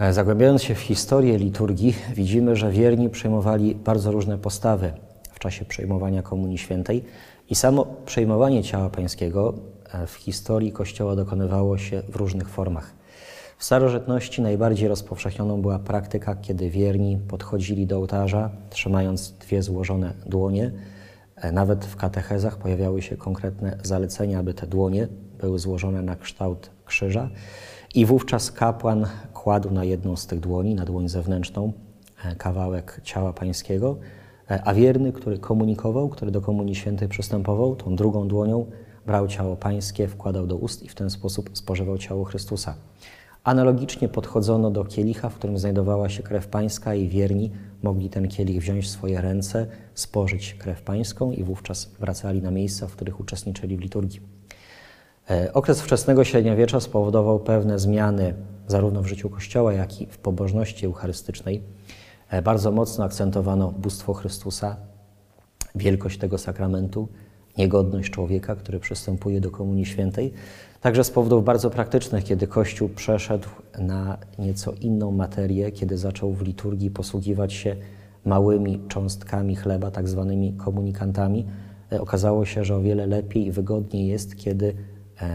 E, Zagłębiając się w historię liturgii, widzimy, że wierni przejmowali bardzo różne postawy w czasie przejmowania Komunii Świętej i samo przejmowanie ciała pańskiego e, w historii Kościoła dokonywało się w różnych formach. W starożytności najbardziej rozpowszechnioną była praktyka, kiedy wierni podchodzili do ołtarza, trzymając dwie złożone dłonie. E, Nawet w katechezach pojawiały się konkretne zalecenia, aby te dłonie były złożone na kształt krzyża. I wówczas kapłan kładł na jedną z tych dłoni, na dłoń zewnętrzną, e, kawałek ciała pańskiego, e, a wierny, który komunikował, który do Komunii Świętej przystępował, tą drugą dłonią brał ciało pańskie, wkładał do ust i w ten sposób spożywał ciało Chrystusa. Analogicznie podchodzono do kielicha, w którym znajdowała się krew pańska i wierni mogli ten kielich wziąć w swoje ręce, spożyć krew pańską i wówczas wracali na miejsca, w których uczestniczyli w liturgii. E, Okres wczesnego średniowiecza spowodował pewne zmiany zarówno w życiu Kościoła, jak i w pobożności eucharystycznej. E, Bardzo mocno akcentowano bóstwo Chrystusa, wielkość tego sakramentu, niegodność człowieka, który przystępuje do Komunii Świętej. Także z powodów bardzo praktycznych, kiedy Kościół przeszedł na nieco inną materię, kiedy zaczął w liturgii posługiwać się małymi cząstkami chleba, tak zwanymi komunikantami, e, okazało się, że o wiele lepiej i wygodniej jest, kiedy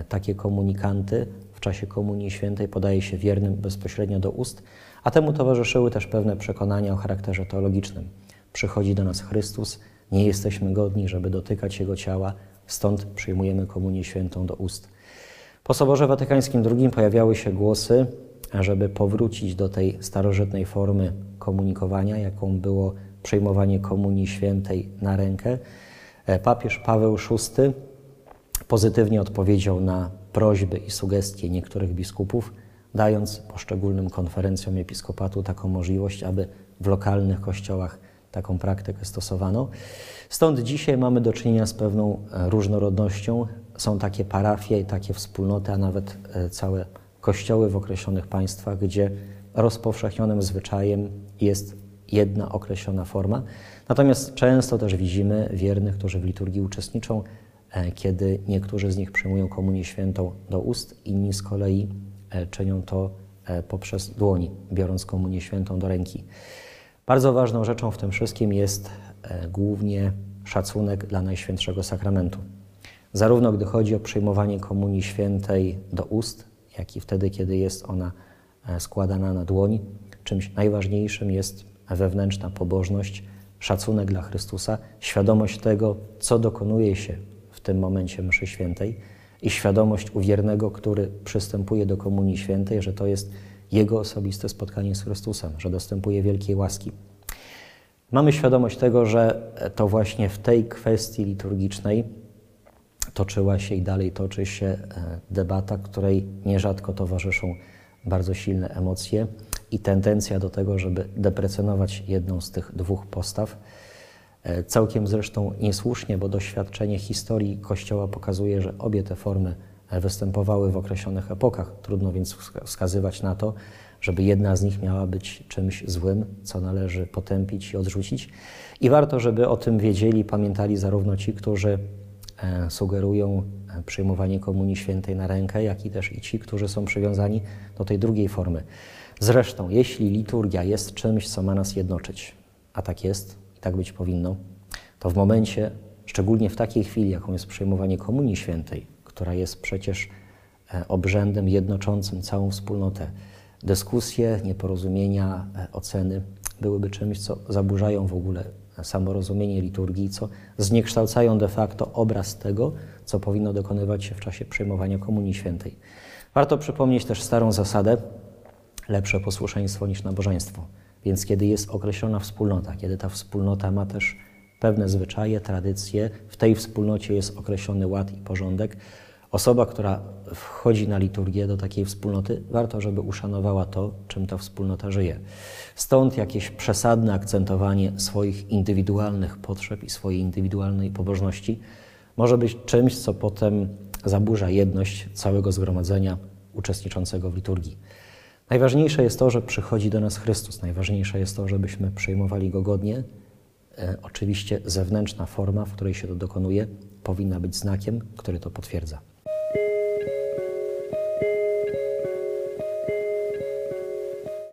takie komunikanty w czasie Komunii Świętej podaje się wiernym bezpośrednio do ust, a temu towarzyszyły też pewne przekonania o charakterze teologicznym. Przychodzi do nas Chrystus, nie jesteśmy godni, żeby dotykać Jego ciała, stąd przyjmujemy Komunię Świętą do ust. Po Soborze Watykańskim II pojawiały się głosy, żeby powrócić do tej starożytnej formy komunikowania, jaką było przyjmowanie Komunii Świętej na rękę. E, Papież Paweł VI pozytywnie odpowiedział na prośby i sugestie niektórych biskupów, dając poszczególnym konferencjom episkopatu taką możliwość, aby w lokalnych kościołach taką praktykę stosowano. Stąd dzisiaj mamy do czynienia z pewną e, różnorodnością. Są takie parafie i takie wspólnoty, a nawet e, całe kościoły w określonych państwach, gdzie rozpowszechnionym zwyczajem jest jedna określona forma. Natomiast często też widzimy wiernych, którzy w liturgii uczestniczą, kiedy niektórzy z nich przyjmują komunię świętą do ust, inni z kolei e, czynią to e, poprzez dłoni, biorąc komunię świętą do ręki. Bardzo ważną rzeczą w tym wszystkim jest e, głównie szacunek dla Najświętszego Sakramentu. Zarówno gdy chodzi o przyjmowanie komunii świętej do ust, jak i wtedy, kiedy jest ona e, składana na dłoń, czymś najważniejszym jest wewnętrzna pobożność, szacunek dla Chrystusa, świadomość tego, co dokonuje się w tym momencie mszy świętej i świadomość u wiernego, który przystępuje do komunii świętej, że to jest jego osobiste spotkanie z Chrystusem, że dostępuje wielkiej łaski. Mamy świadomość tego, że to właśnie w tej kwestii liturgicznej toczyła się i dalej toczy się e, debata, której nierzadko towarzyszą bardzo silne emocje i tendencja do tego, żeby deprecjonować jedną z tych dwóch postaw. E, Całkiem zresztą niesłusznie, bo doświadczenie historii Kościoła pokazuje, że obie te formy e, występowały w określonych epokach. Trudno więc wska- wskazywać na to, żeby jedna z nich miała być czymś złym, co należy potępić i odrzucić. I warto, żeby o tym wiedzieli, pamiętali zarówno ci, którzy e, sugerują przyjmowanie Komunii Świętej na rękę, jak i też i ci, którzy są przywiązani do tej drugiej formy. Zresztą, jeśli liturgia jest czymś, co ma nas jednoczyć, a tak jest tak być powinno, to w momencie, szczególnie w takiej chwili, jaką jest przyjmowanie Komunii Świętej, która jest przecież e, obrzędem jednoczącym całą wspólnotę, dyskusje, nieporozumienia, e, oceny byłyby czymś, co zaburzają w ogóle samorozumienie liturgii, co zniekształcają de facto obraz tego, co powinno dokonywać się w czasie przyjmowania Komunii Świętej. Warto przypomnieć też starą zasadę, lepsze posłuszeństwo niż nabożeństwo. Więc kiedy jest określona wspólnota, kiedy ta wspólnota ma też pewne zwyczaje, tradycje, w tej wspólnocie jest określony ład i porządek, osoba, która wchodzi na liturgię do takiej wspólnoty, warto, żeby uszanowała to, czym ta wspólnota żyje. Stąd jakieś przesadne akcentowanie swoich indywidualnych potrzeb i swojej indywidualnej pobożności może być czymś, co potem zaburza jedność całego zgromadzenia uczestniczącego w liturgii. Najważniejsze jest to, że przychodzi do nas Chrystus. Najważniejsze jest to, żebyśmy przyjmowali Go godnie. E, oczywiście zewnętrzna forma, w której się to dokonuje, powinna być znakiem, który to potwierdza.